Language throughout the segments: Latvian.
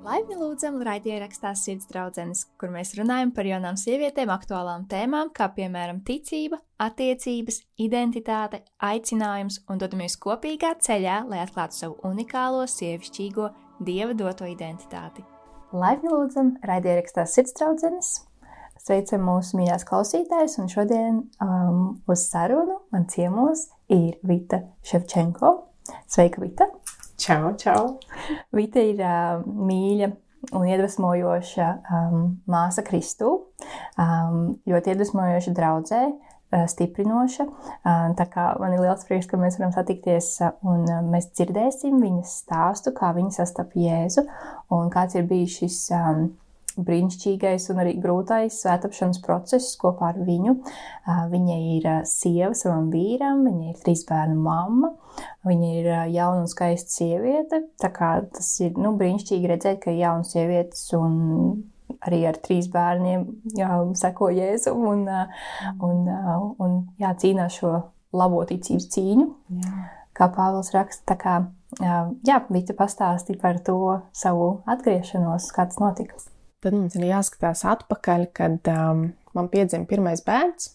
Laipni lūdzam, raidierakstā Sirds draudzenes, kur mēs runājam par jaunām sievietēm aktuālām tēmām, kā piemēram ticība, attiecības, identitāte, aicinājums un dodamies kopīgā ceļā, lai atklātu savu unikālo, sievišķīgo, dieva doto identitāti. Laipni lūdzam, raidierakstā Sirds draudzenes! Sveicam mūsu mīļās klausītājas, un šodien um, uz sarunu man ciemos ir Vita Ševčenko. Sveika, Vita! Čau, čau! Vita ir uh, mīļa un iedvesmojoša um, māsa Kristū, um, ļoti iedvesmojoša draudzē, uh, stiprinoša. Uh, tā kā man ir liels prieks, ka mēs varam satikties uh, un uh, mēs dzirdēsim viņas stāstu, kā viņa sastapa Jēzu un kāds ir bijis šis um, brīnišķīgais un arī grūtais svētapšanas process kopā ar viņu. Viņa ir sieva savam vīram, viņa ir trīs bērnu mamma, viņa ir jauna un skaista sieviete. Tā kā tas ir nu, brīnišķīgi redzēt, ka ir jaunas sievietes un arī ar trīs bērniem jā, seko Jēzum un, un, un jā, cīnās šo labo ticības cīņu, jā. kā Pāvils raksta. Kā, jā, Vita pastāstīja par to savu atgriešanos, kā tas notika. Tad mums ir jāskatās atpakaļ, kad um, man piedzima pirmais bērns.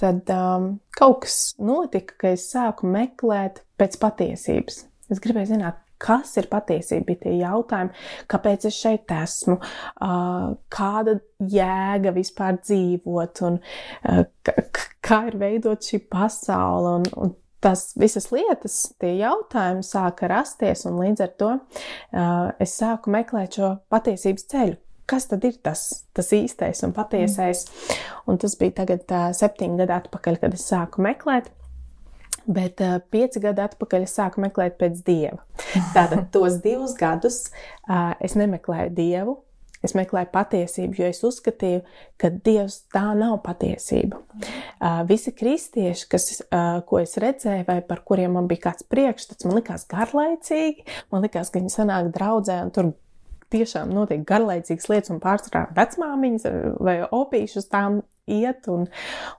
Tad um, kaut kas notika, ka es sāku meklēt pēc patiesības. Es gribēju zināt, kas ir patiesība, bija tie jautājumi, kāpēc es šeit esmu, uh, kāda jēga vispār dzīvot, un uh, kā ir veidot šī pasaule. Un, un tas visas lietas, tie jautājumi sāka rasties, un līdz ar to uh, es sāku meklēt šo patiesības ceļu kas tad ir tas, tas īstais un patiesais. Un tas bija tagad uh, septiņi gadi atpakaļ, kad es sāku meklēt. Bet uh, pieci gadi atpakaļ es sāku meklēt pēc dieva. Tātad tos divus gadus uh, es nemeklēju dievu, es meklēju patiesību, jo es uzskatīju, ka dievs tā nav patiesība. Uh, visi kristieši, kas, uh, ko es redzēju, vai par kuriem man bija kāds priekšstats, man likās garlaicīgi, man likās, ka viņi sanāk draudzē un tur tiešām notiek garlaicīgas lietas, un pārsvarā vecmāmiņas vai opīšas tām iet, un,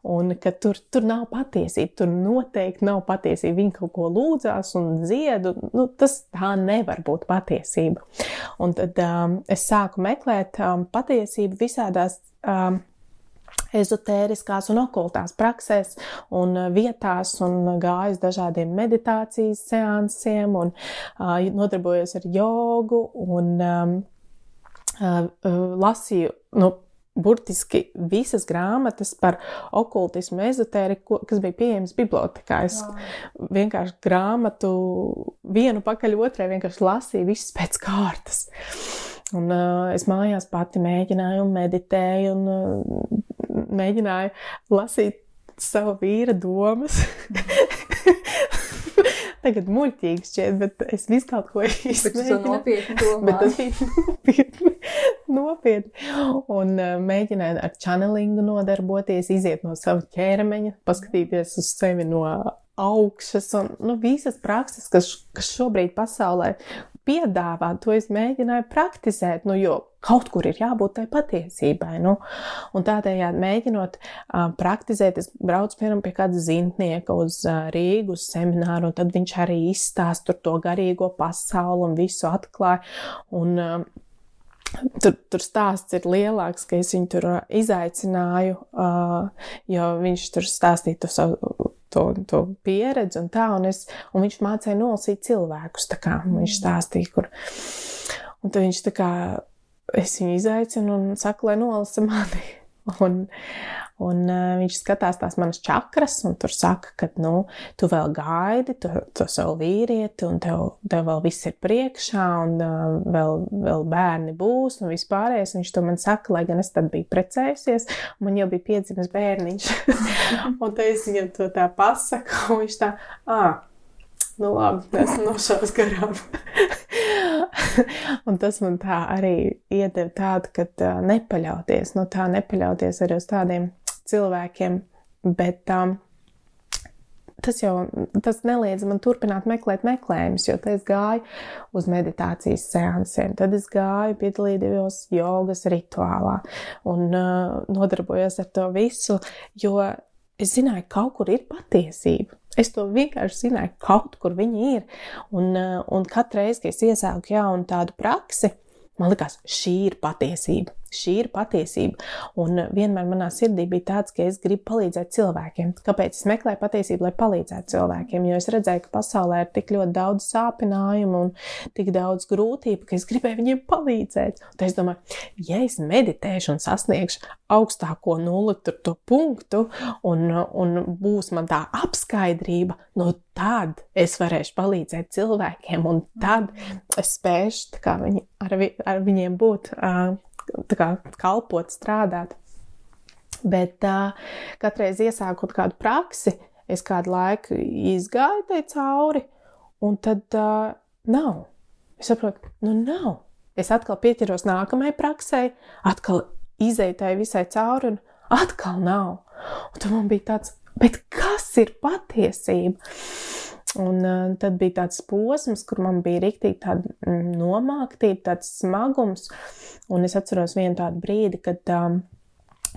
un ka tur, tur nav patiesība. Tur noteikti nav patiesība. Viņi kaut ko lūdzās un dziedu. Nu, tas tā nevar būt patiesība. Un tad um, es sāku meklēt um, patiesību visādās. Um, ezotēriskās un okultās praksēs un uh, vietās un gāju uz dažādiem meditācijas seansiem un uh, nodarbojos ar jogu un um, uh, uh, lasīju, nu, burtiski visas grāmatas par okultismu, ezotēriku, kas bija pieejamas bibliotekā. Es wow. vienkārši grāmatu vienu pakaļ otrai vienkārši lasīju visas pēc kārtas. Un uh, es mājās pati mēģināju meditēju un uh, mēģināju lasīt savu vīra domas. Tagad muļķīgi šķiet, bet es visu kaut ko izdarīju. Bet tas bija nopietni. nopietni. Un uh, mēģināju ar channelingu nodarboties, iziet no sava ķermeņa, paskatīties uz sevi no augšas un nu, visas prakses, kas, kas šobrīd pasaulē piedāvā, to es mēģināju praktizēt, nu, jo kaut kur ir jābūt tai patiesībai. Nu, un tādējādi mēģinot uh, praktizēt, es braucu piemēram pie kāda zintnieka uz uh, Rīgu, uz semināru, un tad viņš arī izstāsta to garīgo pasauli un visu atklāja. Un, uh, Tur, tur stāsts ir lielāks, ka es viņu tur izaicināju, uh, jo viņš tur stāstīja to savu to, to pieredzi un tā, un, es, un viņš mācīja nolasīt cilvēkus, kā viņš stāstīja, kur. Un tad viņš tā kā, es viņu izaicinu un saku, lai nolasa mani. Un, Un uh, viņš skatās tās manas čakras, un tur saka, ka, nu, tu vēl gaidi, tu, tu savu vīrieti, un tev, tev vēl viss ir priekšā, un uh, vēl, vēl bērni būs, un vispārējais. Viņš to man saka, lai gan es tad biju precējusies, un man jau bija piedzimis bērniņš. un tad es viņam to tā pasaku, un viņš tā, ah, nu labi, esmu nošāvis garām. un tas man tā arī iedeva tādu, ka uh, nepaļauties, no tā nepaļauties arī uz tādiem cilvēkiem, bet um, tas jau tas neliedz man turpināt meklēt meklējumus, jo es gāju uz meditācijas seansiem, tad es gāju, piedalījos jogas rituālā un uh, nodarbojos ar to visu, jo es zināju, ka kaut kur ir patiesība. Es to vienkārši zināju, kaut kur viņi ir. Un, uh, un katru reizi, kad es iesāku jaunu tādu praksi, Man liekas, šī ir patiesība. Šī ir patiesība. Un vienmēr manā sirdī bija tāds, ka es gribu palīdzēt cilvēkiem. Kāpēc es meklēju patiesību, lai palīdzētu cilvēkiem? Jo es redzēju, ka pasaulē ir tik ļoti daudz sāpinājumu un tik daudz grūtību, ka es gribēju viņiem palīdzēt. Un es domāju, ja es meditēšu un sasniegšu augstāko nulli punktu, un, un būs man tā apskaidrība, no tad es varēšu palīdzēt cilvēkiem, un tad es spēšu viņi, ar, vi, ar viņiem būt. Uh, kā, kalpot, strādāt. Bet uh, katreiz iesākot kādu praksi, es kādu laiku izgāju tai cauri, un tad uh, nav. Es saprotu, nu nav. Es atkal pieķeros nākamajai praksē, atkal izēju tai visai cauri, un atkal nav. Un tad man bija tāds, bet kas ir patiesība? Un uh, tad bija tāds posms, kur man bija rīktīgi tāda mm, nomāktība, tāds smagums. Un es atceros vienu tādu brīdi, kad um,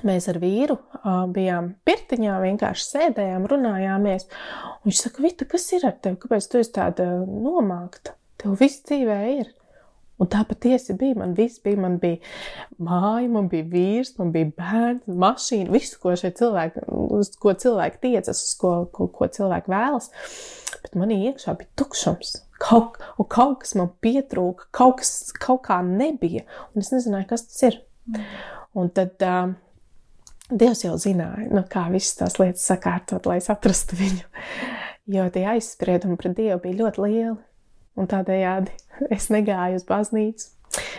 mēs ar vīru uh, bijām pirtiņā, vienkārši sēdējām, runājāmies. Un viņš saka, Vita, kas ir ar tevi? Kāpēc tu esi tāda nomākta? Tev viss dzīvē ir. Un tā patiesi bija. Man viss bija. Man bija māja, man bija vīrs, man bija bērns, mašīna, visu, ko cilvēki, uz ko cilvēki tiecas, uz ko, ko, ko cilvēki vēlas. Bet manī iekšā bija tukšums. Kaut, kaut kas man pietrūka, kaut kas kaut kā nebija. Un es nezināju, kas tas ir. Un tad uh, Dievs jau zināja, nu, kā visas tās lietas sakārtot, lai es atrastu viņu. Jo tie aizspriedumi pret Dievu bija ļoti lieli. Un tādējādi es negāju uz baznīcu.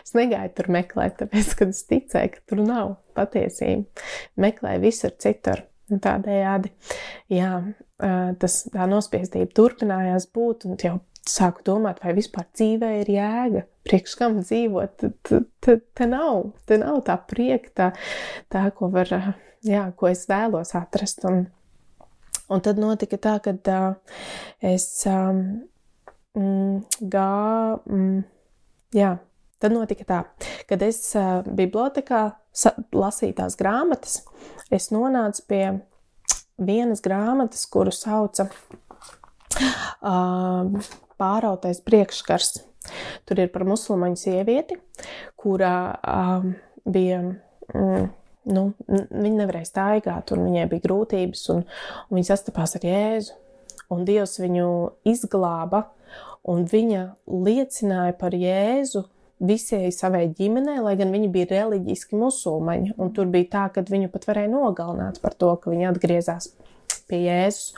Es negāju tur meklēt, tāpēc, ka es ticēju, ka tur nav patiesība. Meklēju visur citur. Un tādējādi, jā, tas tā nospiestība turpinājās būt, un jau sāku domāt, vai vispār dzīvē ir jēga, priekš kam dzīvot. Te, nav, te nav tā prieka, tā, tā, ko var, jā, ko es vēlos atrast. Un, un tad notika tā, ka uh, es um, mm, gā, mm, jā, tad notika tā, kad es uh, bibliotekā lasīju tās grāmatas, es nonācu pie vienas grāmatas, kuru sauca uh, Pārautais priekškars. Tur ir par musulmaņu sievieti, kurā uh, bija. Mm, nu, viņa nevarēja staigāt, un viņai bija grūtības, un, un viņa sastapās ar Jēzu. Un Dievs viņu izglāba un viņa liecināja par Jēzu visai savai ģimenei, lai gan viņi bija reliģiski musulmaņi. Un tur bija tā, ka viņu pat varēja nogalināt par to, ka viņi atgriezās pie Jēzus.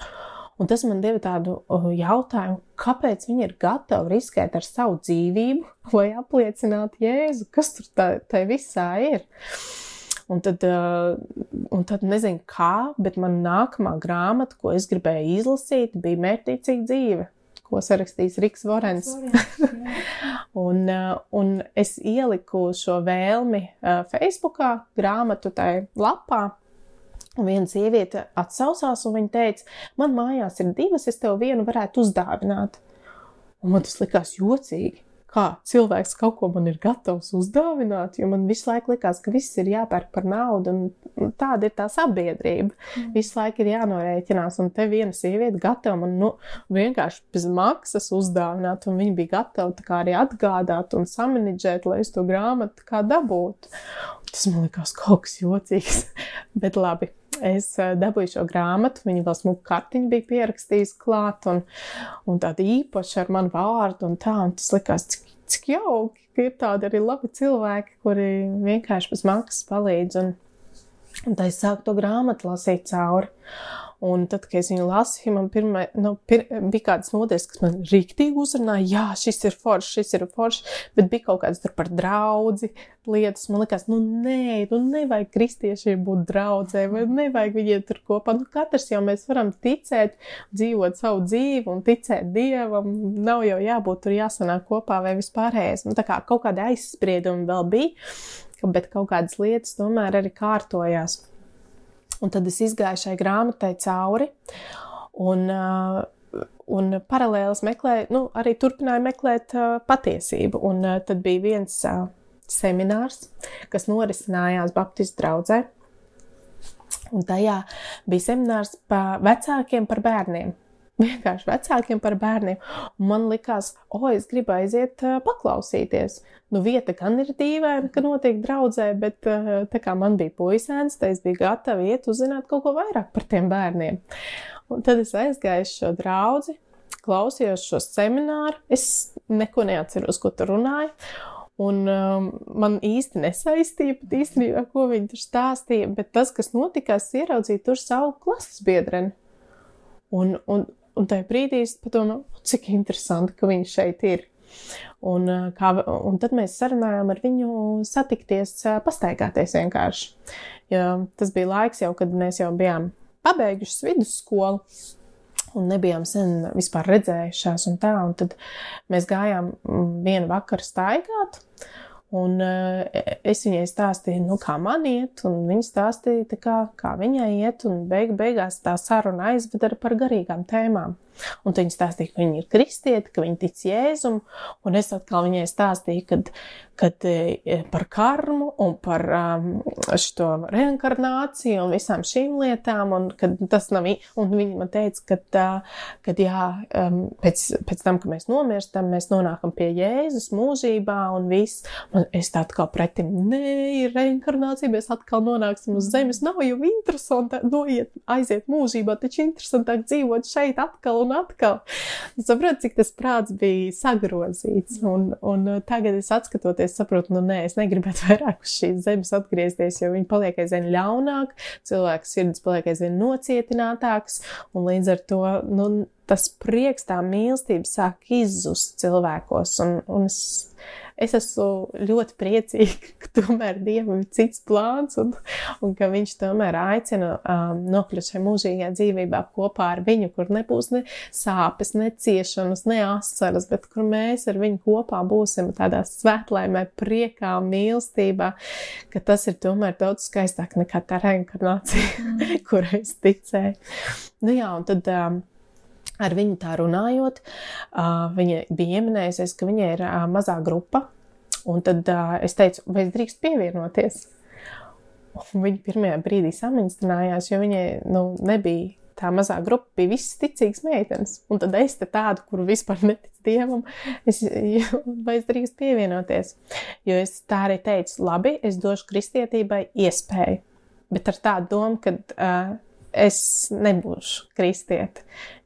Un tas man deva tādu jautājumu, kāpēc viņi ir gatavi riskēt ar savu dzīvību, lai apliecinātu Jēzu, kas tur tā visā ir. Un tad, un tad nezinu kā, bet man nākamā grāmata, ko es gribēju izlasīt, bija mērķīcīga dzīve ko sarakstījis Riks Vorens. un, uh, un es ieliku šo vēlmi uh, Facebookā, grāmatu tai lapā. Un viena sieviete atsaucās, un viņa teica, man mājās ir divas, es tev vienu varētu uzdāvināt. Un man tas likās jocīgi kā cilvēks kaut ko man ir gatavs uzdāvināt, jo man visu laiku likās, ka viss ir jāpērk par naudu, un tāda ir tā sabiedrība. Mm. Visu laiku ir jānorēķinās, un te viena sieviete gatava man nu, vienkārši bez maksas uzdāvināt, un viņa bija gatava arī atgādāt un samanģēt, lai es to grāmatu kā dabūtu. Tas man likās kaut kas jocīgs, bet labi es eh, dabūju šo grāmatu, viņa vēl smuku kartiņu bija pierakstījusi klāt, un, un tāda īpaša ar manu vārdu, un tā, un tas likās, cik, cik jauki, ka ir tādi arī labi cilvēki, kuri vienkārši bez maksas palīdz, un, un tā es sāku to grāmatu lasīt cauri. Un tad, kad es viņu lasīju, man pirmā, nu, pir, bija kādas nodaļas, kas man rīktīgi uzrunāja, jā, šis ir foršs, šis ir foršs, bet bija kaut kādas tur par draudzi lietas. Man liekas, nu nē, nu nevajag kristiešiem būt draudzē, vai nevajag viņiem tur kopā. Nu, katrs jau mēs varam ticēt, dzīvot savu dzīvi un ticēt Dievam. Nav jau jābūt tur jāsanāk kopā vai vispārējais. Nu, tā kā kaut kādi aizspriedumi vēl bija, bet kaut kādas lietas tomēr arī kārtojās. Un tad es izgāju šai grāmatai cauri. Un, un paralēli meklēju, nu, arī turpināju meklēt patiesību. Un tad bija viens seminārs, kas norisinājās Baptistu draugzē. Un tajā bija seminārs par vecākiem, par bērniem. Vienkārši vecākiem par bērniem. Un man likās, o, oh, es gribu aiziet paklausīties. Nu, vieta gan ir dīvaina, ka notiek draudzē, bet tā kā man bija puisēns, tad es biju gatava iet uzzināt kaut ko vairāk par tiem bērniem. Un tad es aizgāju šo draugu, klausījos šo semināru. Es neko neatceros, ko tur runāju. Un um, man īsti nesaistīja pat īstenībā, ko viņi tur stāstīja, bet tas, kas notika, es ieraudzīju tur savu klases biedreni. Un, un, un tajā brīdī es padomāju, cik interesanti, ka viņš šeit ir. Un, uh, kā, un tad mēs sarunājām ar viņu satikties, uh, pastaigāties vienkārši. Jo tas bija laiks jau, kad mēs jau bijām pabeiguši vidusskolu un nebijām sen vispār redzējušās un tā. Un tad mēs gājām mm, vienu vakaru staigāt. Un uh, es viņai stāstīju, nu, kā man iet, un viņa stāstīja, kā, kā viņai iet, beig, beigās tā saruna aizveda par garīgām tēmām. Un viņa stāstīja, ka viņa ir kristieti, ka viņa tic Jēzum, un es atkal viņai stāstīju, kad, kad e, par karmu un par um, šo reinkarnāciju un visām šīm lietām, un kad tas nav, un viņa man teica, ka, tā, kad jā, um, pēc, pēc tam, ka mēs nomirstam, mēs nonākam pie Jēzus mūžībā un viss, man es tā atkal pretim, nē, ir reinkarnācija, mēs atkal nonāksim uz zemes, nav jau interesanti noiet, aiziet mūžībā, taču interesantāk dzīvot šeit atkal un atkal. Saprotu, cik tas prāts bija sagrozīts. Un, un uh, tagad es atskatoties, saprotu, nu nē, es negribētu vairāk uz šīs zemes atgriezties, jo viņi paliek aizvien ļaunāk, cilvēks sirds paliek aizvien nocietinātāks, un līdz ar to, nu, tas prieks, tā mīlestība sāk izzust cilvēkos, un, un es es esmu ļoti priecīga, ka tomēr Dievam ir cits plāns un, un ka Viņš tomēr aicina um, nokļūt šajā mūžīgajā dzīvībā kopā ar viņu, kur nebūs ne sāpes, ne ciešanas, ne asaras, bet kur mēs ar viņu kopā būsim tādā svētlaimē, priekā, mīlestībā, ka tas ir tomēr daudz skaistāk nekā tā reinkarnācija, mm. kurai es ticēju. Nu jā, un tad. Um, ar viņu tā runājot, viņa bija ieminējusies, ka viņai ir mazā grupa. Un tad es teicu, vai es drīkstu pievienoties. Un viņa pirmajā brīdī saminstinājās, jo viņai nu, nebija tā mazā grupa, bija visas ticīgas meitenes. Un tad es te tādu, kuru vispār netic dievam, es, vai es drīkstu pievienoties. Jo es tā arī teicu, labi, es došu kristietībai iespēju. Bet ar tādu domu, ka uh, es nebūšu kristieti.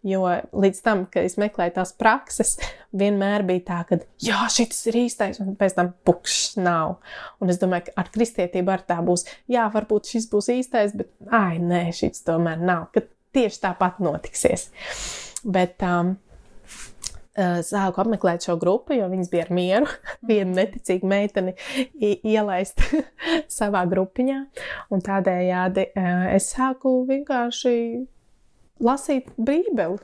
Jo līdz tam, kad es meklēju tās prakses, vienmēr bija tā, ka, jā, šis ir īstais, un pēc tam pukšs nav. Un es domāju, ka ar kristietību ar tā būs, jā, varbūt šis būs īstais, bet, ai, nē, šis tomēr nav, ka tieši tāpat notiksies. Bet, um, sāku apmeklēt šo grupu, jo viņas bija ar mieru. Vienu neticīgu meiteni ielaist savā grupiņā. Un tādējādi eh, es sāku vienkārši lasīt Bībeli.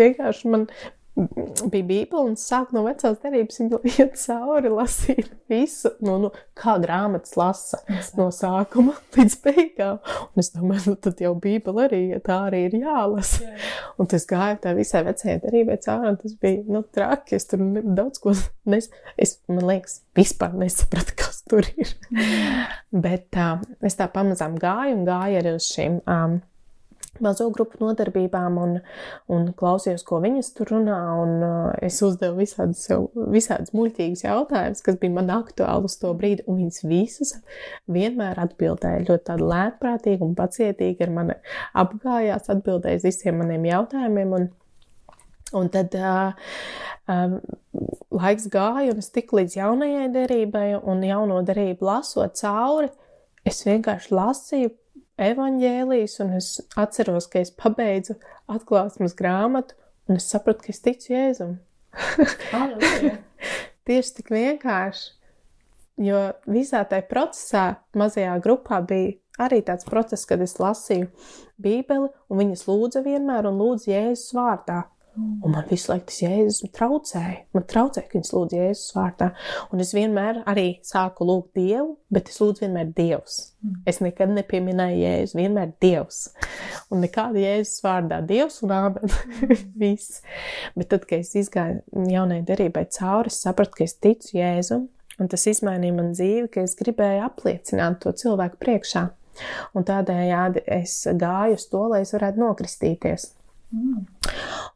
Vienkārši man bija Bībele un sāk no vecās derības viņu iet cauri, lasīt visu, no, nu, kā grāmatas lasa no sākuma līdz beigām. Un es domāju, nu, tad jau Bībele arī, tā arī ir jālasa. Jā, jā. Un tas gāja tā visai vecajai derībai cauri, un tas bija, nu, traki, es tur daudz ko, nes, es, man liekas, vispār nesapratu, kas tur ir. Mm. Bet uh, es tā pamazām gāju un gāju arī uz šīm. Um, mazo grupu nodarbībām un, un klausījos, ko viņas tur runā. Un, uh, es uzdevu visādus, visādus muļķīgus jautājumus, kas bija man aktuāli uz to brīdi, un viņas visas vienmēr atbildēja ļoti lētprātīgi un pacietīgi ar mani apgājās, atbildēja uz visiem maniem jautājumiem. Un, un tad uh, um, laiks gāja, un es tiku līdz jaunajai derībai, un jauno derību lasot cauri. Es vienkārši lasīju evaņģēlijas, un es atceros, ka es pabeidzu atklāsmes grāmatu, un es sapratu, ka es ticu Jēzum. Tieši tik vienkārši, jo visā tajā procesā, mazajā grupā bija arī tāds process, kad es lasīju Bībeli, un viņas lūdza vienmēr un lūdza Jēzus vārdā. Un man visu laiku tas jēzus traucēja. Man traucēja, ka viņas lūdz Jēzus vārdā. Un es vienmēr arī sāku lūgt Dievu, bet es lūdzu vienmēr Dievs. Es nekad nepieminēju Jēzu, vienmēr Dievs. Un nekāda Jēzus vārdā Dievs un āmen. Viss. Bet tad, kad es izgāju jaunai derībai cauri, es sapratu, ka es ticu Jēzum. Un tas izmainīja man dzīvi, ka es gribēju apliecināt to cilvēku priekšā. Un tādējādi es gāju uz to, lai es varētu nokristīties.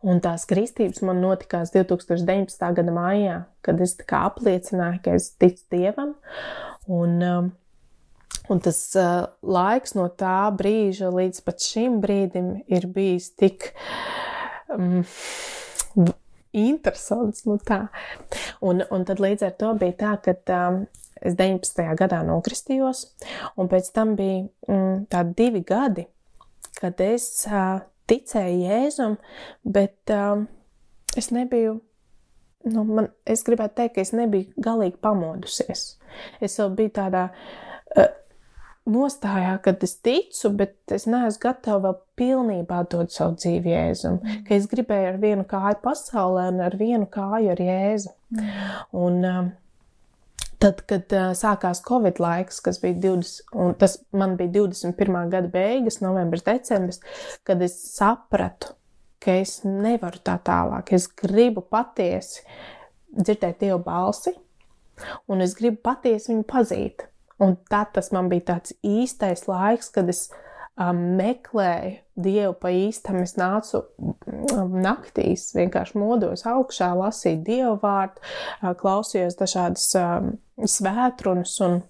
Un tās kristības man notikās 2019. gada maijā, kad es apliecināju, ka es ticu Dievam. Un, um, un tas uh, laiks no tā brīža līdz pat šim brīdim ir bijis tik um, interesants. Nu tā. un, un tad līdz ar to bija tā, ka um, es 19. gadā nokristījos, un pēc tam bija mm, tādi divi gadi, kad es uh, ticēju Jēzum, bet uh, es nebiju. Nu, man, es gribētu teikt, ka es nebiju galīgi pamodusies. Es vēl biju tādā uh, nostājā, kad es ticu, bet es neesmu gatava vēl pilnībā dot savu dzīvi Jēzum. Mm. Ka es gribēju ar vienu kāju pasaulē un ar vienu kāju ar Jēzu. Mm. Un, uh, Tad, kad uh, sākās Covid laiks, kas bija 20, un tas man bija 21. gada beigas, novembris, decembris, kad es sapratu, ka es nevaru tā tālāk. Es gribu patiesi dzirdēt Dievu balsi, un es gribu patiesi viņu pazīt. Un tad tas man bija tāds īstais laiks, kad es meklēju Dievu pa īstam. Es nācu naktīs, vienkārši modos augšā, lasīju Dievu vārdu, klausījos dažādas svētrunas. Un,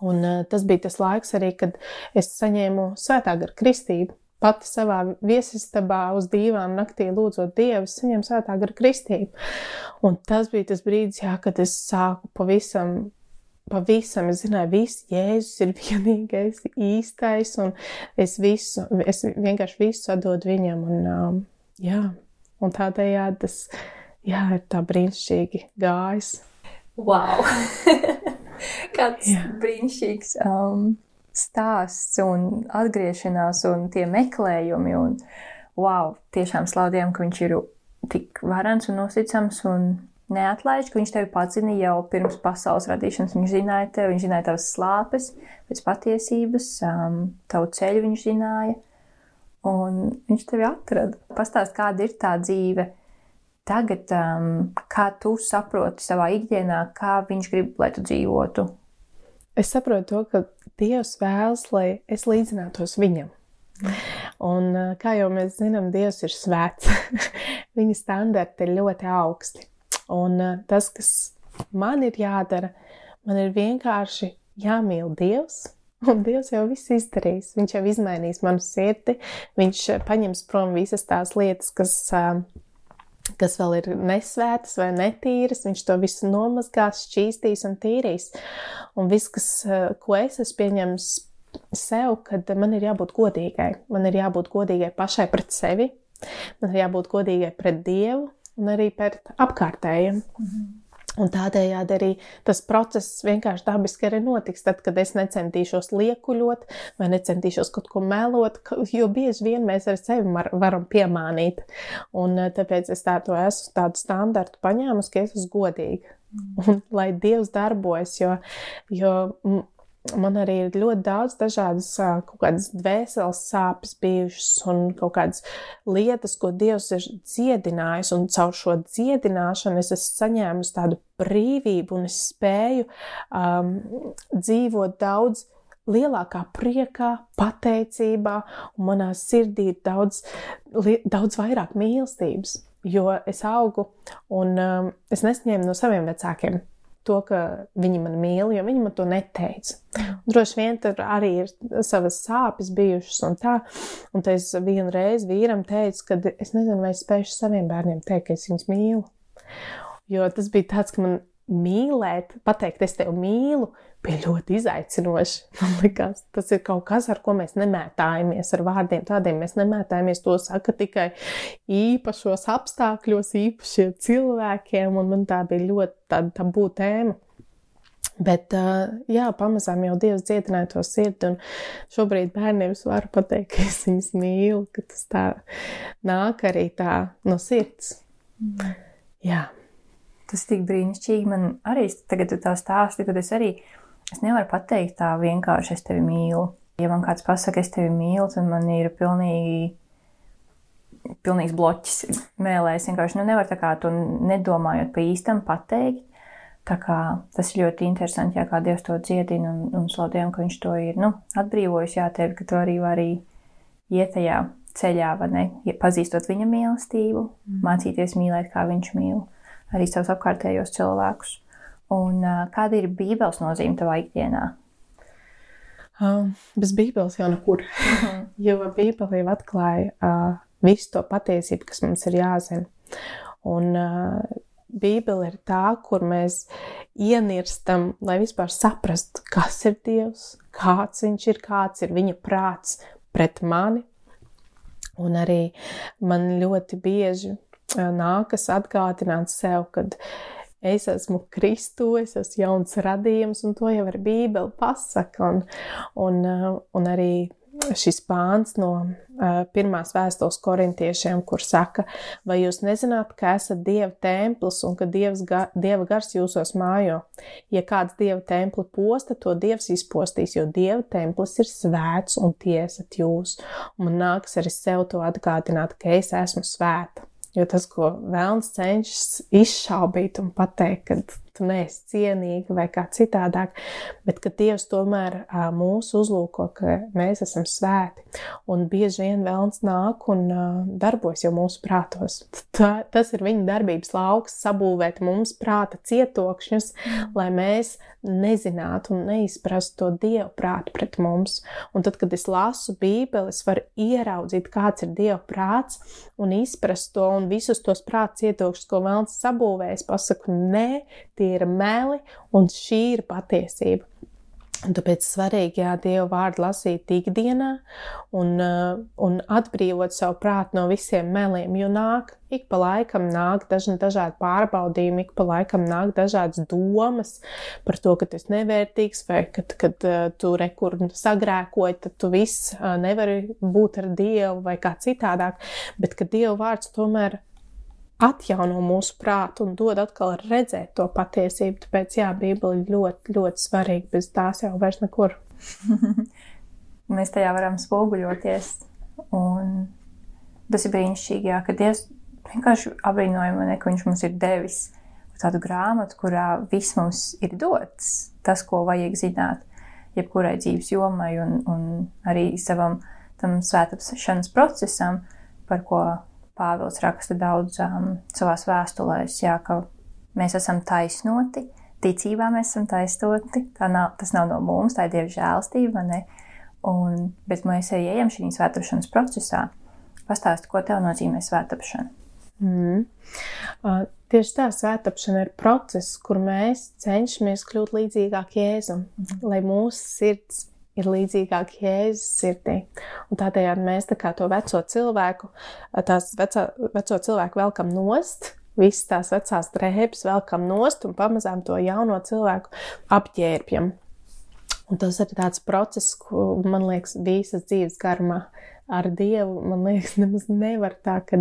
un tas bija tas laiks arī, kad es saņēmu svētā gara kristību. Pati savā viesistabā uz dīvām naktī lūdzot Dievu, saņēmu svētā gara kristību. Un tas bija tas brīdis, jā, kad es sāku pavisam pavisam, es zināju, viss Jēzus ir vienīgais, īstais, un es visu, es vienkārši visu atdodu viņam, un, um, jā, un tādējādi tas, jā, ir tā brīnišķīgi gājis. Wow! Kāds jā. brīnišķīgs um, stāsts un atgriešanās un tie meklējumi, un wow, tiešām slaudījām, ka viņš ir tik varans un uzticams un neatlaiž, ka viņš tevi padzina jau pirms pasaules radīšanas. Viņš zināja tevi, viņš zināja tavas slāpes, pēc patiesības, um, tavu ceļu viņš zināja, un viņš tevi atrada. Pastāst, kāda ir tā dzīve tagad, um, kā tu saproti savā ikdienā, kā viņš grib, lai tu dzīvotu. Es saprotu to, ka Dievs vēlas, lai es līdzinātos viņam. Un, uh, kā jau mēs zinām, Dievs ir svēts. Viņa standarti ir ļoti augsti. Un eh, tas, kas man ir jādara, man ir vienkārši jāmīl Dievs. Un Dievs jau viss izdarīs. Viņš jau izmainīs manu sirdi. Viņš eh, paņems prom visas tās lietas, kas, eh, kas vēl ir nesvētas vai netīras. Viņš to visu nomazgās, šķīstīs un tīrīs. Un viss, kas, ko es esmu pieņēmis sev, kad man ir jābūt godīgai. Man ir jābūt godīgai pašai pret sevi. Man ir jābūt godīgai pret Dievu un arī pret apkārtējiem. Mm -hmm. Un tādējādi arī tas process vienkārši dabiski arī notiks. Tad, kad es necentīšos liekuļot vai necentīšos kaut ko melot, jo bieži vien mēs ar sevi varam piemānīt. Un eh, tāpēc es tādu esmu tādu standartu paņēmusi, ka es esmu godīga. Mm. Un lai Dievs darbojas, jo, jo man arī ir ļoti daudz dažādas kaut kādas dvēseles sāpes bijušas un kaut kādas lietas, ko Dievs ir dziedinājis, un caur šo dziedināšanu es esmu saņēmusi tādu brīvību un es spēju um, dzīvot daudz lielākā priekā, pateicībā, un manā sirdī ir daudz, daudz vairāk mīlestības, jo es augu un um, es nesņēmu no saviem vecākiem to, ka viņi man mīl, jo viņi man to neteica. Droši vien tur arī ir savas sāpes bijušas un tā. Un es vienu reizi vīram teicu, ka es nezinu, vai es spēšu saviem bērniem teikt, ka es viņus mīlu. Jo tas bija tāds, ka man mīlēt, pateikt, es tevi mīlu, bija ļoti izaicinoši. Man liekas, tas ir kaut kas, ar ko mēs nemētājamies ar vārdiem. Tādiem mēs nemētājamies. To saka tikai īpašos apstākļos, īpašiem cilvēkiem, un man tā bija ļoti tāda tabū tēma. Bet, jā, pamazām jau Dievs dziedināja to sirdi, un šobrīd bērniem es varu pateikt, ka es viņus mīlu, ka tas tā nāk arī tā no sirds. Mm. Jā. Tas tik brīnišķīgi. Man arī tagad tā stāsti, tad es arī es nevaru pateikt tā vienkārši es tevi mīlu. Ja man kāds pasaka, es tevi mīlu, tad man ir pilnīgi, pilnīgs bloķis mēlē. Es vienkārši nu, nevaru tā kā to nedomājot pa īstam pateikt. Tā kā tas ir ļoti interesanti, jā, kā Dievs to dziedina un, un slaudējam, ka viņš to ir, nu, atbrīvojis, jā, tevi, ka tu arī vari iet tajā ceļā, vai ne? Ja pazīstot viņa mīlestību, mm. mācīties mīlēt, kā viņš mīl arī savus apkārtējos cilvēkus. Un kāda ir Bībeles nozīme tavā ikdienā? Uh, bez Bībeles jau nekur. -hmm. jo Bībele jau atklāja uh, visu to patiesību, kas mums ir jāzina. Un uh, Bībele ir tā, kur mēs ienirstam, lai vispār saprastu, kas ir Dievs, kāds viņš ir, kāds ir viņa prāts pret mani. Un arī man ļoti bieži nākas atgādināt sev, kad es esmu Kristu, es esmu jauns radījums, un to jau ar Bībeli pasaka. Un, un, un arī šis pāns no uh, pirmās vēstules korintiešiem, kur saka, vai jūs nezināt, ka esat Dieva templis un ka Dievs ga, Dieva gars jūsos mājo? Ja kāds Dieva templi posta, to Dievs izpostīs, jo Dieva templis ir svēts un tiesat jūs. Un man nāks arī sev to atgādināt, ka es esmu svēta. Jo tas, ko vēlams cenšas izšaubīt un pateikt, ka tu neesi cienīga vai kā citādāk, bet ka Dievs tomēr mūs uzlūko, ka mēs esam svēti. Un bieži vien vēlns nāk un darbojas jau mūsu prātos. Tā, tas ir viņa darbības lauks, sabūvēt mums prāta cietokšņus, lai mēs nezinātu un neizprastu to Dievu prātu pret mums. Un tad, kad es lasu Bībeli, es varu ieraudzīt, kāds ir Dieva prāts un izprast to un visus tos prāta cietokšņus, ko vēlns sabūvējis, pasaku, nē, tie ir meli, un šī ir patiesība. Un tāpēc svarīgi, jā, Dievu vārdu lasīt ikdienā un, uh, un atbrīvot savu prātu no visiem meliem, jo nāk, ik pa laikam nāk dažni dažādi pārbaudījumi, ik pa laikam nāk dažādas domas par to, ka tu esi nevērtīgs vai kad, kad uh, tu rekur sagrēkoji, tad tu viss uh, nevari būt ar Dievu vai kā citādāk, bet ka Dievu vārds tomēr atjauno mūsu prātu un dod atkal redzēt to patiesību. Tāpēc, jā, Bībele ir ļoti, ļoti svarīga. Bez tās jau vairs nekur. Mēs tajā varam spoguļoties. Un tas ir brīnišķīgi, jā, ka Dievs vienkārši apbrīnojami, ka Viņš mums ir devis tādu grāmatu, kurā viss mums ir dots, tas, ko vajag zināt, jebkurai dzīves jomai un, un arī savam tam svētāpšanas procesam, par ko Pāvils raksta daudz um, savās vēstulēs, jā, ka mēs esam taisnoti, ticībā mēs esam taisnoti. Nav, tas nav no mums, tā ir Dieva žēlstība, ne? Un, bet mēs arī ejam šī svētāpšanas procesā. Pastāsti, ko tev nozīmē svētāpšana? Mm. Uh, tieši tā svētāpšana ir process, kur mēs cenšamies kļūt līdzīgāk Jēzum, mm. lai mūsu sirds ir līdzīgāk Jēzus sirdī. Un tādējādi mēs tā kā to veco cilvēku, tās veco, veco cilvēku velkam nost, visas tās vecās drēbes velkam nost un pamazām to jauno cilvēku apģērbjam. Un tas ir tāds process, ko man liekas, visas dzīves garumā ar Dievu, man liekas, nemaz nevar tā, ka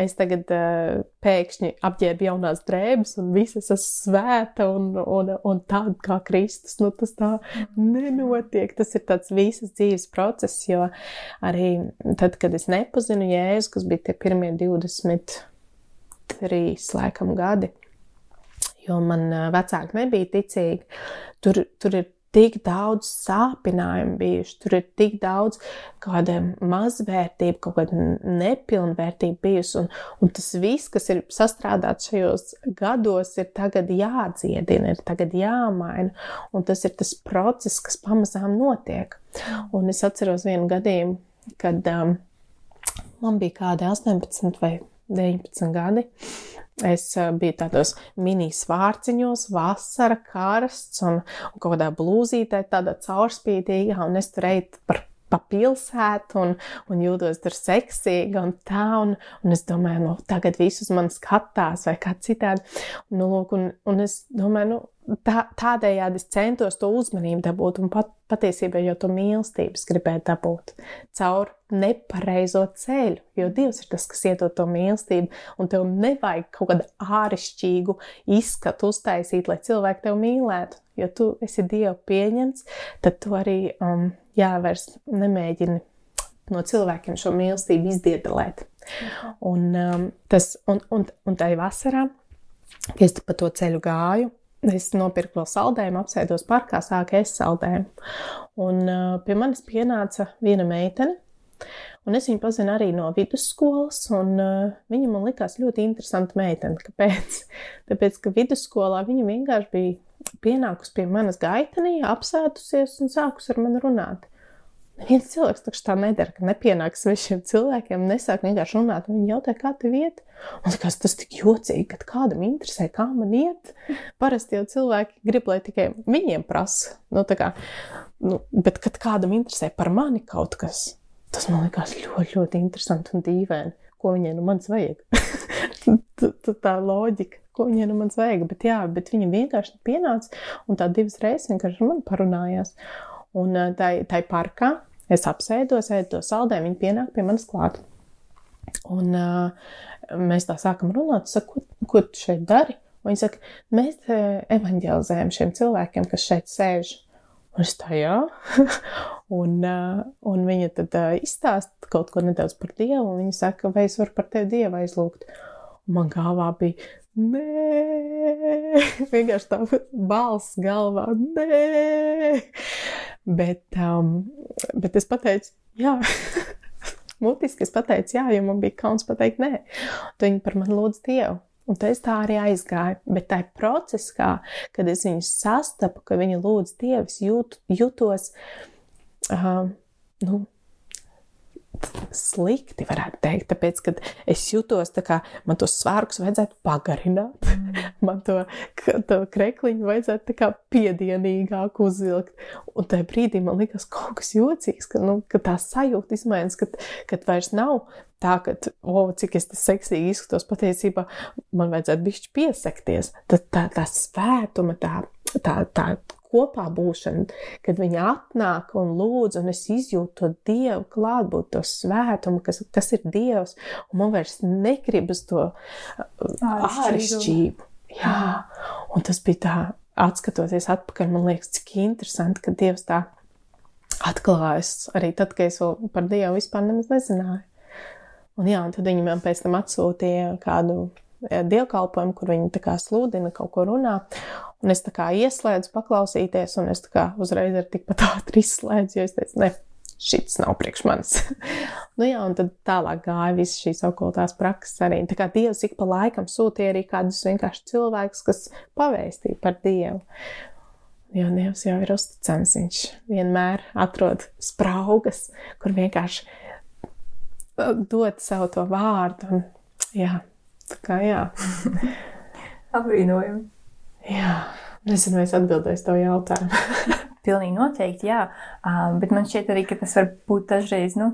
es tagad uh, pēkšņi apģērbu jaunās drēbes un visas esmu svēta un, un, un tāda kā Kristus. Nu, tas tā nenotiek. Tas ir tāds visas dzīves process, jo arī tad, kad es nepazinu Jēzu, kas bija tie pirmie 23 laikam gadi, jo man vecāki nebija ticīgi, tur, tur ir tik daudz sāpinājumu bijuši, tur ir tik daudz kāda mazvērtība, kaut kāda nepilnvērtība bijusi, un, un tas viss, kas ir sastrādāts šajos gados, ir tagad jādziedina, ir tagad jāmaina, un tas ir tas process, kas pamazām notiek. Un es atceros vienu gadījumu, kad um, man bija kādi 18 vai 19 gadi, Es eh, biju tādos mini svārciņos, vasara, karsts un, un kaut kādā blūzītē, tāda caurspīdīga, un es tur eju par pa pilsētu un, un jūtos tur seksīga un tā, un, un es domāju, nu, tagad visus man skatās vai kā citādi. Nu, lūk, un, un es domāju, nu, tā, tādējādi es centos to uzmanību dabūt, un pat, patiesībā jau to mīlestības gribēju dabūt caur nepareizo ceļu, jo Dievs ir tas, kas iedod to mīlestību, un tev nevajag kaut kādu āršķirīgu izskatu uztaisīt, lai cilvēki tevi mīlētu. Jo tu esi Dieva pieņemts, tad tu arī, um, jā, vairs nemēģini no cilvēkiem šo mīlestību izdiedelēt. Un, um, tas, un, un, un ir vasarā, kad es pa to ceļu gāju, Es nopirku vēl saldējumu, apsēdos parkā, sāku ēst saldējumu. Un uh, pie manis pienāca viena meitene, Un es viņu pazinu arī no vidusskolas, un uh, viņa man likās ļoti interesanta meitene. Kāpēc? Tāpēc, ka vidusskolā viņa vienkārši bija pienākusi pie manas gaitenī, apsēdusies un sākus ar mani runāt. Neviens cilvēks taču tā nedara, ka nepienāks svešiem cilvēkiem, nesāk vienkārši runāt. Viņi jautā, kā tev iet. Un likās, tas tik jocīgi, kad kādam interesē, kā man iet. Parasti jau cilvēki grib, lai tikai viņiem prasa. Nu, kā, nu, bet, kad kādam interesē par mani kaut kas, tas man likās ļoti, ļoti interesanti un dīvaini. Ko viņai nu mans vajag? tā loģika, ko viņai nu mans vajag. Bet, jā, bet viņa vienkārši pienāca un tā divas reizes vienkārši ar mani parunājās. Un tā, tā parkā Es apsēdos, ēdu to saldējumu, viņi pienāk pie manis klāt. Un uh, mēs tā sākam runāt, saku, ko, ko tu šeit dari? Un viņi saka, mēs evanģelizējam šiem cilvēkiem, kas šeit sēž. Un es tā, jā. un, uh, un viņa tad uh, izstāsta kaut ko nedaudz par Dievu, un viņa saka, vai es varu par tevi Dievu aizlūgt. Un man galvā bija, nē, vienkārši tā balss galvā, nē. Bet, um, bet es pateicu, jā. Mutiski es pateicu, jā, jo man bija kauns pateikt, nē. Tu viņi par mani lūdz Dievu. Un es tā arī aizgāju. Bet tajā procesā, kad es viņu sastapu, ka viņa lūdz Dievu, jūt, jutos, uh, nu, slikti, varētu teikt, tāpēc, ka es jutos tā kā man tos svārkus vajadzētu pagarināt, mm. man to, to krekliņu vajadzētu tā kā piedienīgāk uzvilkt. Un tajā brīdī man likās kaut kas jocīgs, ka, nu, ka tā sajūta izmaiņas, ka, ka vairs nav tā, ka, o, oh, cik es tas seksīgi izskatos, patiesībā man vajadzētu bišķi piesakties. Tad tā, tā svētuma, tā, tā, tā kopā būšana, kad viņi atnāk un lūdz, un es izjūtu to dievu klātbūtni, to svētumu, kas, kas ir dievs, un man vairs negribas to uh, āršķirību. Jā, un tas bija tā, atskatoties atpakaļ, man liekas, cik interesanti, ka dievs tā atklājas arī tad, kad es vēl par dievu vispār nemaz nezināju. Un jā, un tad viņi man pēc tam atsūtīja kādu dievkalpojumu, kur viņi kā sludina, kaut ko runā. Un es kā ieslēdzu paklausīties, un es kā uzreiz ar tikpat ātri izslēdzu, jo es teicu, ne, šis nav priekš manis. nu jā, un tad tālāk gāja visas šīs okultās prakses arī. Tā kā Dievs ik pa laikam sūtīja arī kādus vienkārši cilvēkus, kas pavēstīja par Dievu. Jo Dievs jau ir uzticams, viņš vienmēr atrod spraugas, kur vienkārši uh, dot savu to vārdu. Un, jā, tā kā jā. Apbrīnojami. Jā, nezinu, vai es atbildēšu to jautājumu. Pilnīgi noteikti, jā. Um, bet man šķiet arī, ka tas var būt dažreiz, nu,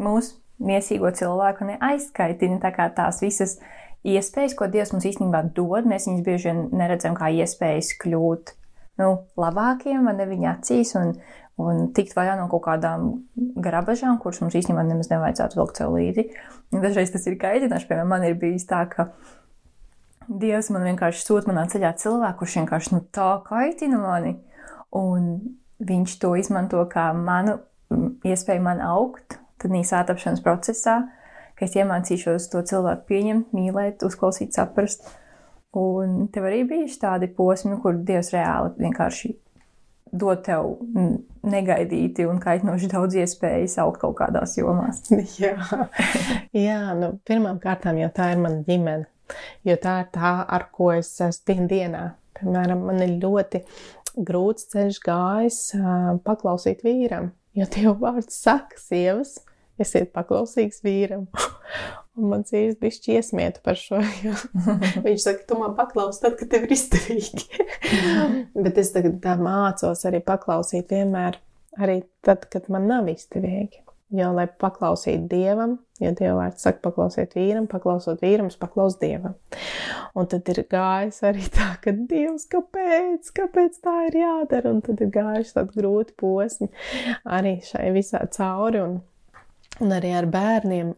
mūsu miesīgo cilvēku neaizskaitina tā kā tās visas iespējas, ko Dievs mums īstenībā dod. Mēs viņus bieži vien neredzam kā iespējas kļūt, nu, labākiem, vai ne viņa acīs, un, un tikt vaļā no kaut kādām grabažām, kuras mums īstenībā nemaz nevajadzētu vilkt sev līdzi. Dažreiz tas ir kaitinoši, piemēram, man ir bijis tā, ka Dievs man vienkārši sūta manā ceļā cilvēku, kurš vienkārši nu, tā kaitina mani. Un viņš to izmanto kā manu iespēju man augt, tad īsā tapšanas procesā, ka es iemācīšos to cilvēku pieņemt, mīlēt, uzklausīt, saprast. Un tev arī bija tādi posmi, kur Dievs reāli vienkārši dod tev negaidīti un kaitinoši daudz iespējas augt kaut kādās jomās. Jā, Jā nu, pirmām kārtām jau tā ir mana ģimene jo tā ir tā, ar ko es esmu dien dienā. Piemēram, man ir ļoti grūts ceļš gājis paklausīt vīram, jo Dieva vārds saka, sievas, esiet paklausīgs vīram. Un man cīņas bija šķiesmieta par šo. Viņš saka, tu man paklausi tad, kad tev ir izdevīgi. Bet es tagad tā mācos arī paklausīt vienmēr, arī tad, kad man nav izdevīgi. Jo, lai paklausītu dievam, jo dieva vārds saka, paklausiet vīram, paklausot vīram, paklaus dievam. Un tad ir gājis arī tā, ka dievs, kāpēc, kāpēc tā ir jādara, un tad ir gājuši tādi grūti posmi arī šai visā cauri. Un, Un arī ar bērniem,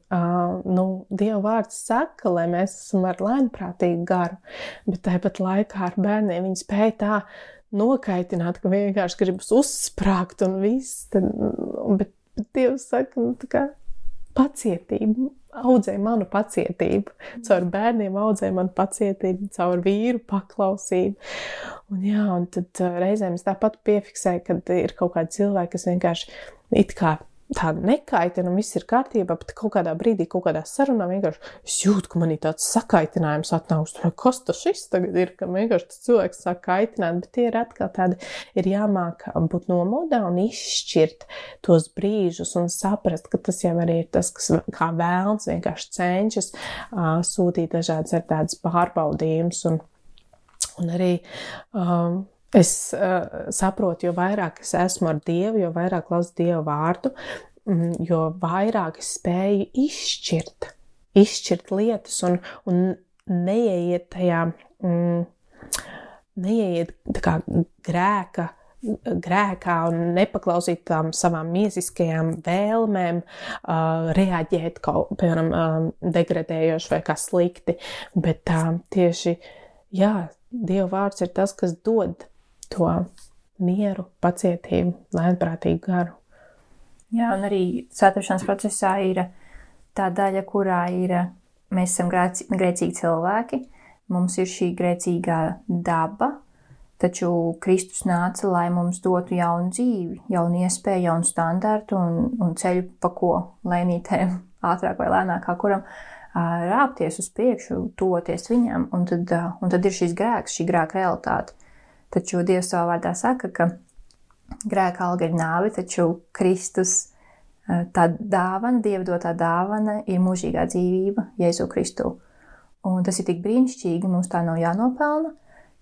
nu, Dieva vārds saka, lai mēs esam ar lēnprātīgu garu, bet tāpat laikā ar bērniem viņi spēja tā nokaitināt, ka vienkārši gribas uzsprāgt un viss. Tad, bet Bet Dievs saka, nu, tā kā pacietību, audzēja manu pacietību. Caur bērniem audzēja manu pacietību, caur vīru paklausību. Un, jā, un tad reizēm es tāpat piefiksēju, ka ir kaut kādi cilvēki, kas vienkārši it kā tāda nekaitina, un viss ir kārtībā, bet kaut kādā brīdī, kaut kādā sarunā vienkārši jūtu, ka man ir tāds sakaitinājums atnāks. Kas tas šis tagad ir, ka vienkārši tas cilvēks sāk kaitināt, bet tie ir atkal tādi, ir jāmāk būt nomodā un izšķirt tos brīžus un saprast, ka tas jau arī ir tas, kas kā vēlns vienkārši cenšas uh, sūtīt dažādas ar tādas pārbaudījumus un, un arī um, Es uh, saprotu, jo vairāk es esmu ar Dievu, jo vairāk klausu Dieva vārdu, mm, jo vairāk es spēju izšķirt, izšķirt lietas un, un neieiet tajā, mm, neieiet tā kā grēka grēkā un nepaklausīt tām savām miesiskajām vēlmēm, uh, reaģēt kaut, piemēram, uh, degradējoši vai kā slikti, bet uh, tieši, jā, Dieva vārds ir tas, kas dod to mieru, pacietību, lēnprātīgu garu. Jā, un arī svētīšanas procesā ir tā daļa, kurā ir mēs esam grēcīgi cilvēki, mums ir šī grēcīgā daba, taču Kristus nāca, lai mums dotu jaunu dzīvi, jaunu iespēju, jaunu standartu un, un ceļu pa ko lēnītēm, ātrāk vai lēnāk, kā kuram rāpties uz priekšu, toties viņam, un tad, un tad ir šis grēks, šī grēka realitāte. Taču Dievs savā vārdā saka, ka grēka alga ir nāve, taču Kristus eh, tā dāvana, Dieva dotā dāvana ir mūžīgā dzīvība Jēzu Kristu. Un tas ir tik brīnišķīgi, mums tā nav jānopelna.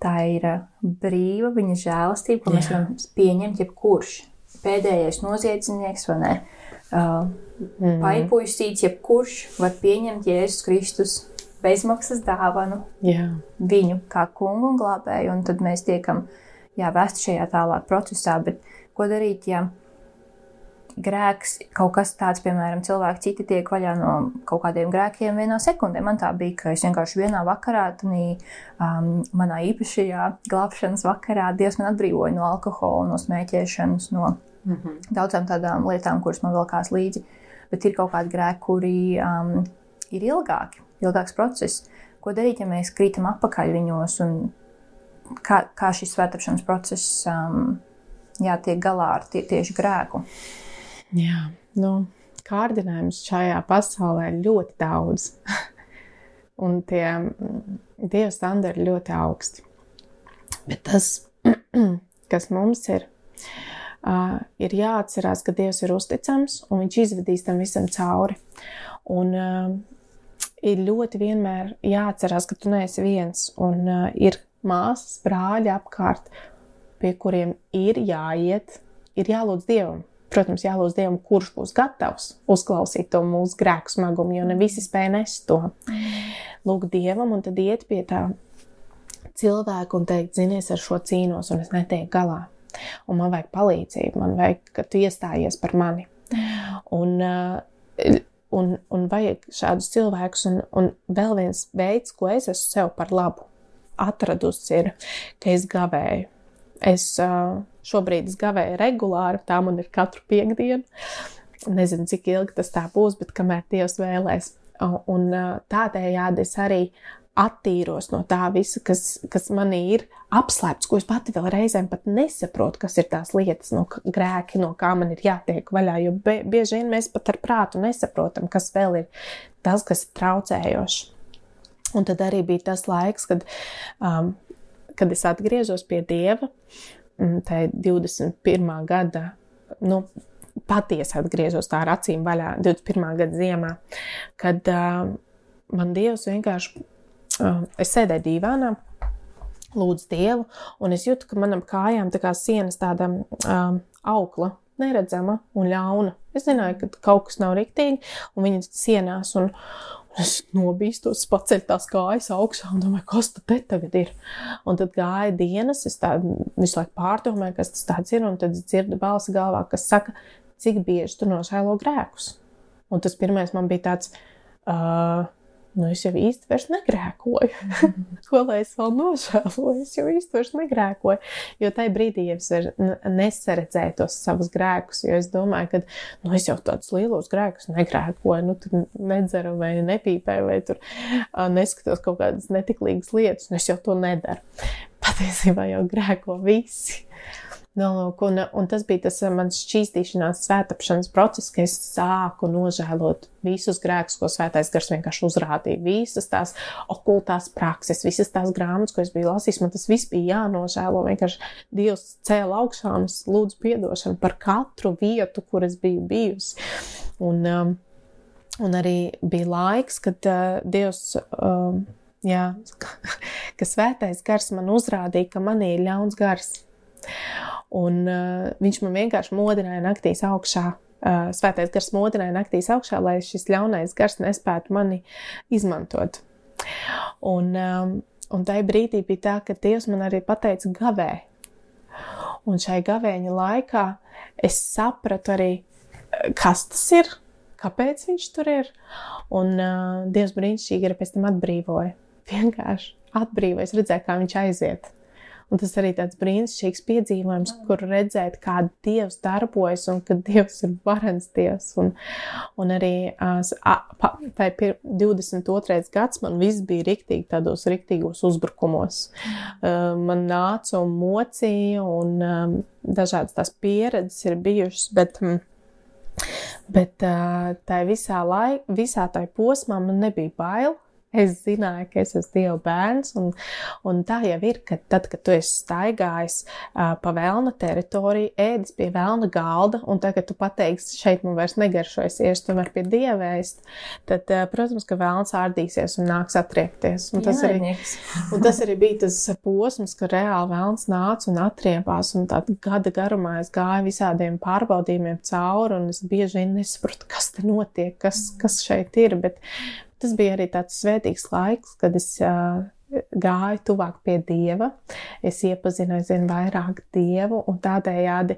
Tā ir eh, brīva viņa žēlastība, ko mēs varam pieņemt jebkurš. Pēdējais noziedznieks vai ne? Uh, mm. Paipuisīts, jebkurš var pieņemt Jēzus Kristus bezmaksas dāvanu jā. viņu kā kungu un glābēju, un tad mēs tiekam jā, vēsti šajā tālāk procesā. Bet ko darīt, ja grēks, kaut kas tāds, piemēram, cilvēki citi tiek vaļā no kaut kādiem grēkiem vienā sekundē. Man tā bija, ka es vienkārši vienā vakarā, tanī, um, manā īpašajā glābšanas vakarā, Dievs man atbrīvoja no alkohola, no smēķēšanas, no mm -hmm. daudzām tādām lietām, kuras man vēl kās līdzi. Bet ir kaut kādi grēki, kuri um, ir ilgāki ilgāks process. Ko darīt, ja mēs krītam atpakaļ viņos un kā, kā šis svētāpšanas process um, jā, tiek galā ar tie, tieši grēku? Jā, nu, kārdinājums šajā pasaulē ir ļoti daudz. un tie dieva standarti ļoti augsti. Bet tas, kas mums ir, uh, ir jāatcerās, ka Dievs ir uzticams un Viņš izvedīs tam visam cauri. Un, uh, ir ļoti vienmēr jāatcerās, ka tu neesi viens un uh, ir māsas, brāļi apkārt, pie kuriem ir jāiet, ir jālūdz Dievam. Protams, jālūdz Dievam, kurš būs gatavs uzklausīt to mūsu grēku smagumu, jo ne visi spēj nest to. Lūk, Dievam, un tad iet pie tā cilvēka un teikt, zinies, ar šo cīnos, un es netieku galā. Un man vajag palīdzību, man vajag, ka tu iestājies par mani. Un uh, un, un vajag šādus cilvēkus. Un, un vēl viens veids, ko es esmu sev par labu atradusi, ir, ka es gavēju. Es šobrīd es gavēju regulāri, tā man ir katru piekdienu. Nezinu, cik ilgi tas tā būs, bet kamēr Dievs vēlēs. Un tādējādi es arī attīros no tā visa, kas, kas manī ir apslēpts, ko es pati vēl reizēm pat nesaprotu, kas ir tās lietas, no grēki, no kā man ir jātiek vaļā. Jo bieži vien mēs pat ar prātu nesaprotam, kas vēl ir tas, kas ir traucējošs. Un tad arī bija tas laiks, kad, um, kad es atgriezos pie Dieva, tā 21. gada, nu, patiesi atgriezos tā ar acīm vaļā 21. gada ziemā, kad uh, man Dievs vienkārši es sēdēju divānā, lūdzu Dievu, un es jūtu, ka manam kājām tā kā sienas tāda um, aukla, neredzama un ļauna. Es zināju, ka kaut kas nav riktīgi, un viņi sienās, un, un es nobīstos, paceļu tās kājas augšā un domāju, kas tad te tagad ir. Un tad gāja dienas, es tādu visu laiku pārdomāju, kas tas tāds ir, un tad dzirdu balsi galvā, kas saka, cik bieži tu nožēlo grēkus. Un tas pirmais man bija tāds, uh, nu, es jau īsti vairs negrēkoju. Ko lai es vēl nožēloju? Es jau īsti vairs negrēkoju. Jo tajā brīdī ja es nesaredzēju tos savus grēkus, jo es domāju, ka nu, es jau tādus lielos grēkus negrēkoju. Nu, tur nedzeru vai nepīpēju, vai tur neskatos kaut kādas netiklīgas lietas, un es jau to nedaru. Patiesībā jau grēko visi. Nolūk, un, un tas bija tas eh, mans šķīstīšanās, svētāpšanas process, ka es sāku nožēlot visus grēkus, ko svētais gars vienkārši uzrādīja. Visas tās okultās prakses, visas tās grāmatas, ko es biju lasījis, man tas viss bija jānožēlo. Vienkārši Dievs cēla augšā un es lūdzu piedošanu par katru vietu, kur es biju bijusi. Un, um, un arī bija laiks, kad uh, Dievs. Um, Jā, ka svētais gars man uzrādīja, ka manī ir ļauns gars. Un uh, viņš man vienkārši modināja naktīs augšā. Uh, svētais gars modināja naktīs augšā, lai šis ļaunais gars nespētu mani izmantot. Un, um, un tajā brīdī bija tā, ka Dievs man arī pateica gavē. Un šai gavēņa laikā es sapratu arī, kas tas ir, kāpēc viņš tur ir. Un uh, Dievs brīnišķīgi arī pēc tam atbrīvoja. Vienkārši atbrīvoja, es redzēju, kā viņš aiziet. Un tas arī tāds brīnišķīgs piedzīvojums, kur redzēt, kā Dievs darbojas un ka Dievs ir varens Dievs. Un, un arī tā ir 22. gads, man viss bija riktīgi tādos riktīgos uzbrukumos. Man nāca un mocīja un dažādas tās pieredzes ir bijušas, bet. Bet tā visā laikā, visā tajā posmā man nebija bail. Es zināju, ka es esmu Dieva bērns, un, un tā jau ir, ka tad, kad tu esi staigājis uh, pa vēlna teritoriju, ēdis pie vēlna galda, un tagad tu pateiksi, šeit man vairs negaršojas, iešu tomēr pie Dieva ēst, tad, uh, protams, ka vēlns ārdīsies un nāks atriepties. Un tas, Jā, arī, un tas arī bija tas posms, ka reāli vēlns nāca un atriepās, un tāda gada garumā es gāju visādiem pārbaudījumiem cauri, un es bieži vien nesapratu, kas te notiek, kas, kas šeit ir, bet, Tas bija arī tāds svētīgs laiks, kad es uh, gāju tuvāk pie Dieva, es iepazinu aizvien vairāk Dievu, un tādējādi,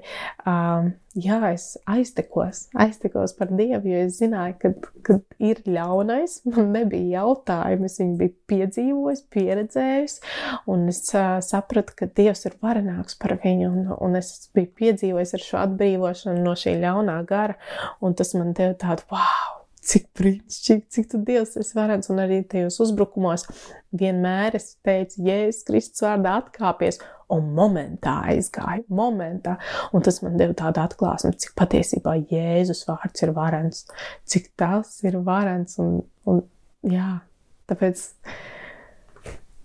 um, jā, es aiztekos, aiztekos par Dievu, jo es zināju, ka, kad ir ļaunais, man nebija jautājumu, es viņu biju piedzīvojis, pieredzējis, un es uh, sapratu, ka Dievs ir varenāks par viņu, un, un es biju piedzīvojis ar šo atbrīvošanu no šī ļaunā gara, un tas man deva tādu, wow! Cik brīnišķīgi, cik tu Dievs esi varens, un arī tajos uzbrukumos vienmēr es teicu, Jēzus Kristus vārdā atkāpies, un momentā aizgāju, momentā, un tas man deva tādu atklāsmi, cik patiesībā Jēzus vārds ir varens, cik tas ir varens, un, un jā, tāpēc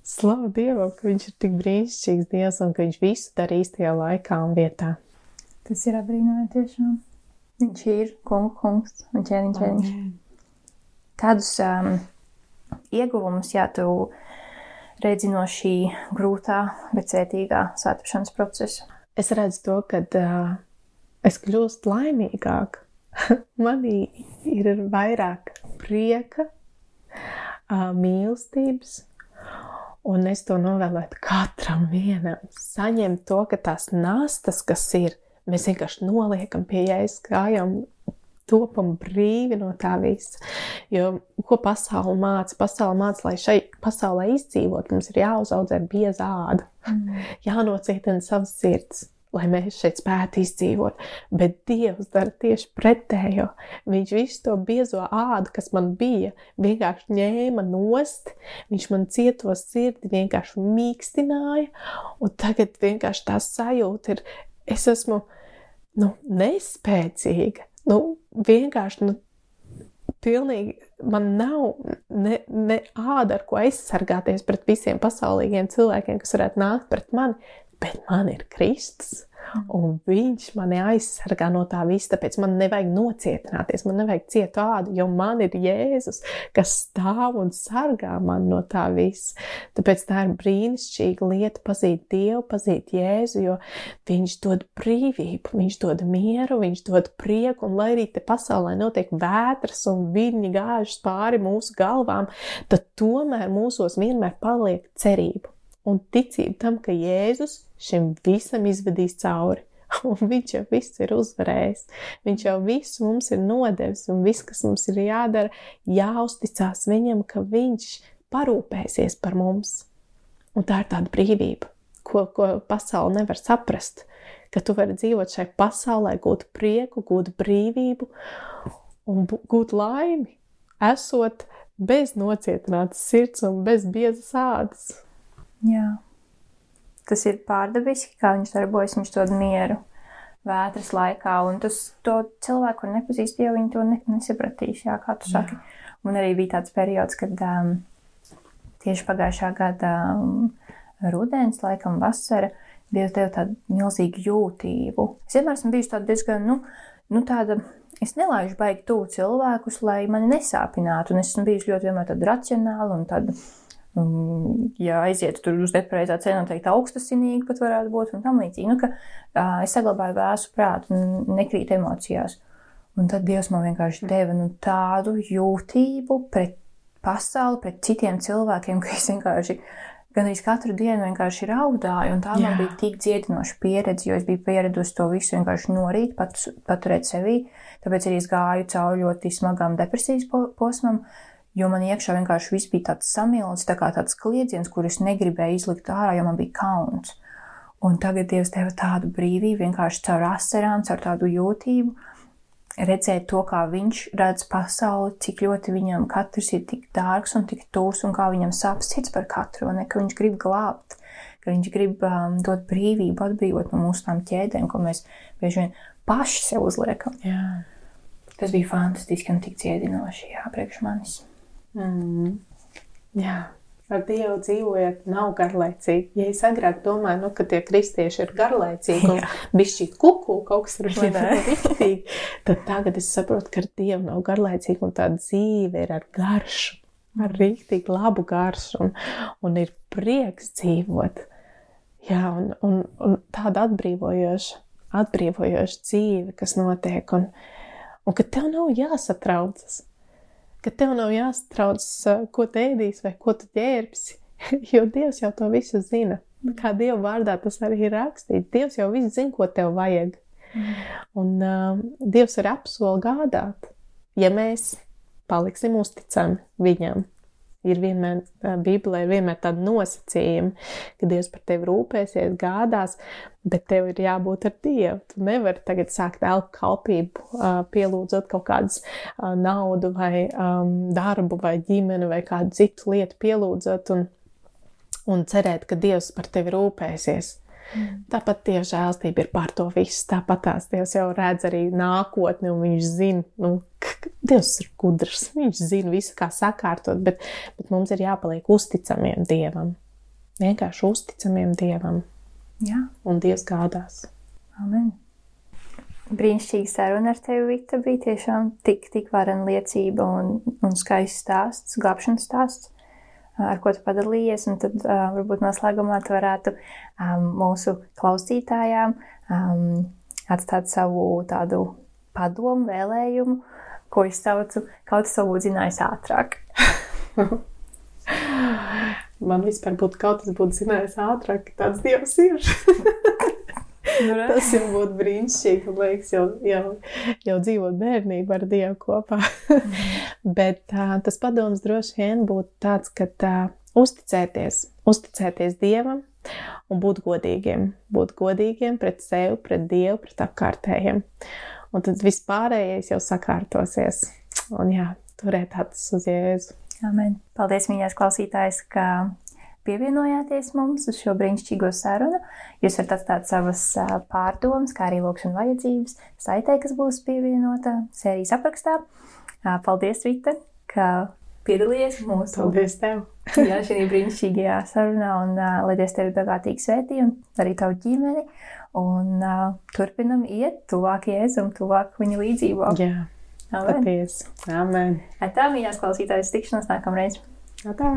slavu Dievam, ka viņš ir tik brīnišķīgs Dievs, un ka viņš visu darīs īstajā laikā un vietā. Tas ir apbrīnojami tiešām. Viņš ir kungu kungs un ķēniņš ķēniņš. Kādus um, ieguvumus, jā, tu redzi no šī grūtā, bet cētīgā svētāpšanas procesa? Es redzu to, ka uh, es kļūstu laimīgāk. Manī ir vairāk prieka, uh, mīlestības, un es to novēlētu katram vienam. Saņemt to, ka tās nastas, kas ir, Mēs vienkārši noliekam pie jēzus kājām, topam brīvi no tā visa. Jo ko pasaule māca? Pasaule māca, lai šai pasaulē izdzīvot, mums ir jāuzaudzē bieza āda, mm. jānocietina savas sirds. Lai mēs šeit spētu izdzīvot, bet Dievs dara tieši pretējo. Viņš visu to biezo ādu, kas man bija, vienkārši ņēma nost, viņš man cieto sirdi vienkārši mīkstināja, un tagad vienkārši tā sajūta ir, es esmu nu, nespēcīga. Nu, vienkārši, nu, pilnīgi man nav ne, ne āda, ar ko aizsargāties pret visiem pasaulīgiem cilvēkiem, kas varētu nākt pret mani, bet man ir Kristus. Un viņš mani aizsargā no tā visa, tāpēc man nevajag nocietināties, man nevajag ciet ādu, jo man ir Jēzus, kas stāv un sargā man no tā visa. Tāpēc tā ir brīnišķīga lieta pazīt Dievu, pazīt Jēzu, jo viņš dod brīvību, viņš dod mieru, viņš dod prieku, un lai arī te pasaulē notiek vētras un viļņi gājušas pāri mūsu galvām, tad tomēr mūsos vienmēr paliek cerība un ticība tam, ka Jēzus šim visam izvedīs cauri. Un viņš jau viss ir uzvarējis. Viņš jau visu mums ir nodevis, un viss, kas mums ir jādara, jāuzticās viņam, ka viņš parūpēsies par mums. Un tā ir tāda brīvība, ko, ko pasaule nevar saprast. Ka tu vari dzīvot šai pasaulē, gūt prieku, gūt brīvību un gūt laimi, esot bez nocietinātas sirds un bez biezas ādas. Jā. Tas ir pārdabiski, kā viņš darbojas, viņš dod mieru vētras laikā, un tas to cilvēku, kur nepazīst, jau viņi to ne, nesapratīs, jā, kā tu saki. Un arī bija tāds periods, kad um, tieši pagājušā gada um, rudens, laikam vasara, Dievs deva tādu milzīgu jūtību. Es vienmēr esmu bijusi diezgan, nu, nu tāda, es nelaižu baigi tuvu cilvēkus, lai mani nesāpinātu, un es esmu bijusi ļoti vienmēr tāda racionāla un tāda, ja aizietu tur uz nepareizā ceļa, noteikti augstasinīgi pat varētu būt un tam līdzīgi, nu, ka uh, es saglabāju vēsu prātu un nekrīt emocijās. Un tad Dievs man vienkārši deva nu, tādu jūtību pret pasauli, pret citiem cilvēkiem, ka es vienkārši gan arī katru dienu vienkārši raudāju, un tā Jā. man bija tik dziedinoša pieredze, jo es biju pieradusi to visu vienkārši norīt, pat, paturēt sevī. Tāpēc arī es gāju cauri ļoti smagām depresijas posmam, jo man iekšā vienkārši viss bija tāds samilts, tā kā tāds kliedziens, kurus negribēju izlikt ārā, jo man bija kauns. Un tagad Dievs deva tādu brīvību, vienkārši caur asarām, caur tādu jūtību redzēt to, kā viņš redz pasauli, cik ļoti viņam katrs ir tik dārgs un tik tūs, un kā viņam sāp sirds par katru, un ka viņš grib glābt, ka viņš grib um, dot brīvību, atbrīvot no mūsu tām ķēdēm, ko mēs bieži vien paši sev uzliekam. Jā. Tas bija fantastiski un tik ciedinoši, jā, priekš manis. Mm. Jā ar Dievu dzīvojot, nav garlaicīgi. Ja es agrāk domāju, nu, ka tie kristieši ir garlaicīgi un bišķīt kuku, kaut kas ir riktīgi, tad tagad es saprotu, ka ar Dievu nav garlaicīgi un tā dzīve ir ar garšu, ar rīktīgi labu garšu un, un ir prieks dzīvot. Jā, un, un, un tāda atbrīvojoša, atbrīvojoša dzīve, kas notiek, un, un ka tev nav jāsatraucas ka tev nav jāstrauc, ko tu ēdīsi vai ko tu ģērbsi, jo Dievs jau to visu zina. Kā Dieva vārdā tas arī ir rakstīts. Dievs jau viss zina, ko tev vajag. Mm. Un uh, Dievs ir apsoli gādāt, ja mēs paliksim uzticami viņam ir vienmēr, Bībelē ir vienmēr tāda nosacījuma, ka Dievs par tevi rūpēsies, gādās, bet tev ir jābūt ar Dievu. Tu nevari tagad sākt elpu kalpību, pielūdzot kaut kādas naudu vai darbu vai ģimeni vai kādu citu lietu pielūdzot un, un cerēt, ka Dievs par tevi rūpēsies. Mm. Tāpat Dieva žēlstība ir pār to visu. Tāpat tās Dievs jau redz arī nākotni, un Viņš zina, nu, ka Dievs ir gudrs. Viņš zina visu, kā sakārtot, bet, bet mums ir jāpaliek uzticamiem Dievam. Vienkārši uzticamiem Dievam. Jā. Un Dievs gādās. Amen. Brīnišķīga saruna ar tevi, Vita, bija tiešām tik, tik varena liecība un, un skaists stāsts, glābšanas stāsts ar ko tu padalījies, un tad uh, varbūt noslēgumā tu varētu um, mūsu klausītājām um, atstāt savu tādu padomu, vēlējumu, ko es saucu, kaut kas varbūt zinājis ātrāk. Man vispār būtu kaut kas būtu zinājis ātrāk, tāds dievs ir. Nu, Tas jau būtu brīnišķīgi. Liekas, jau, jau, jau dzīvot bērnību ar Dievu kopā. Bet uh, tas padoms droši vien būtu tāds, ka uh, uzticēties, uzticēties Dievam un būt godīgiem. Būt godīgiem pret sevi, pret Dievu, pret apkārtējiem. Un tad viss pārējais jau sakārtosies. Un jā, turēt acis uz Jēzu. Amen. Paldies, mīļās klausītājs, ka pievienojāties mums uz šo brīnišķīgo sarunu. Jūs varat atstāt savas pārdomas, kā arī lūkšana vajadzības saitē, kas būs pievienota sērijas aprakstā. Paldies, Vita, ka piedalījies mūsu. Paldies tev! jā, šī brīnišķīgajā sarunā, un uh, lai Dievs tevi bagātīgi svētī, un arī tavu ģimeni, un uh, turpinam iet tuvāk Jēzum, tuvāk viņa līdzībā. Jā, patiesi. Amen. Tā, mīļās klausītājas, tikšanās nākamreiz. Tā.